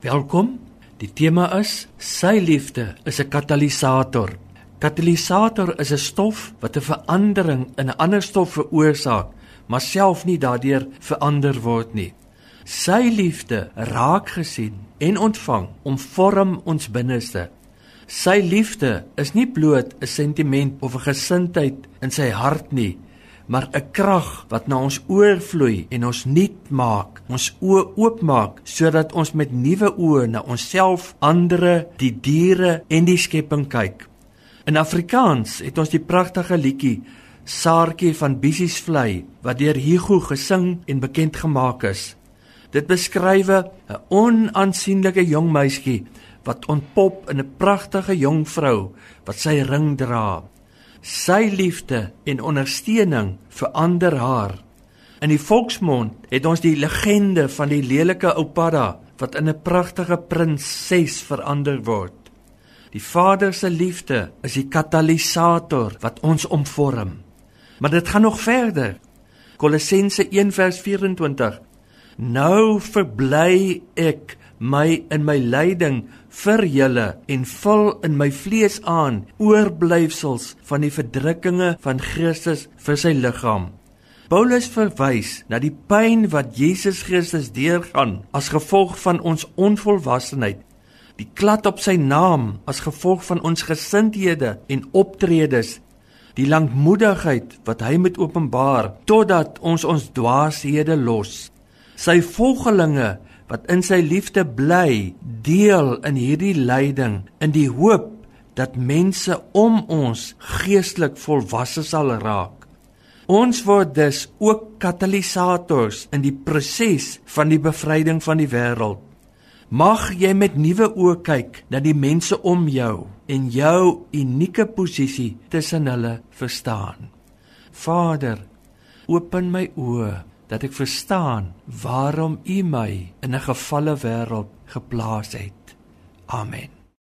Welkom. Die tema is sy liefde is 'n katalisator. Katalisator is 'n stof wat 'n verandering in 'n ander stof veroorsaak, maar self nie daardeur verander word nie. Sy liefde raak gesien en ontvang om vorm ons binneste. Sy liefde is nie bloot 'n sentiment of 'n gesindheid in sy hart nie, maar 'n krag wat na ons oorvloei en ons nuut maak, ons oë oopmaak sodat ons met nuwe oë na onsself, ander, die diere en die skepping kyk. In Afrikaans het ons die pragtige liedjie Saartjie van Bissies vlei wat deur Hugo gesing en bekend gemaak is. Dit beskryf 'n onaansienlike jong meisietjie wat ontpop in 'n pragtige jong vrou wat sy ring dra. Sy liefde en ondersteuning verander haar. In die volksmond het ons die legende van die lelike oupada wat in 'n pragtige prinses verander word. Die Vader se liefde is die katalisator wat ons omvorm. Maar dit gaan nog verder. Kolossense 1:24 Nou verbly ek my in my lyding vir julle en vul in my vlees aan oorblyfsels van die verdrukkinge van Christus vir sy liggaam. Paulus verwys na die pyn wat Jesus Christus deurgaan as gevolg van ons onvolwassenheid, die klad op sy naam as gevolg van ons gesindhede en optredes, die lankmoedigheid wat hy moet openbaar totdat ons ons dwaashede los. Sy volgelinge wat in sy liefde bly, deel in hierdie lyding in die hoop dat mense om ons geestelik volwasse sal raak. Ons word dus ook katalisators in die proses van die bevryding van die wêreld. Mag jy met nuwe oë kyk na die mense om jou en jou unieke posisie tussen hulle verstaan. Vader, open my oë dat ek verstaan waarom U my in 'n gefalle wêreld geplaas het. Amen.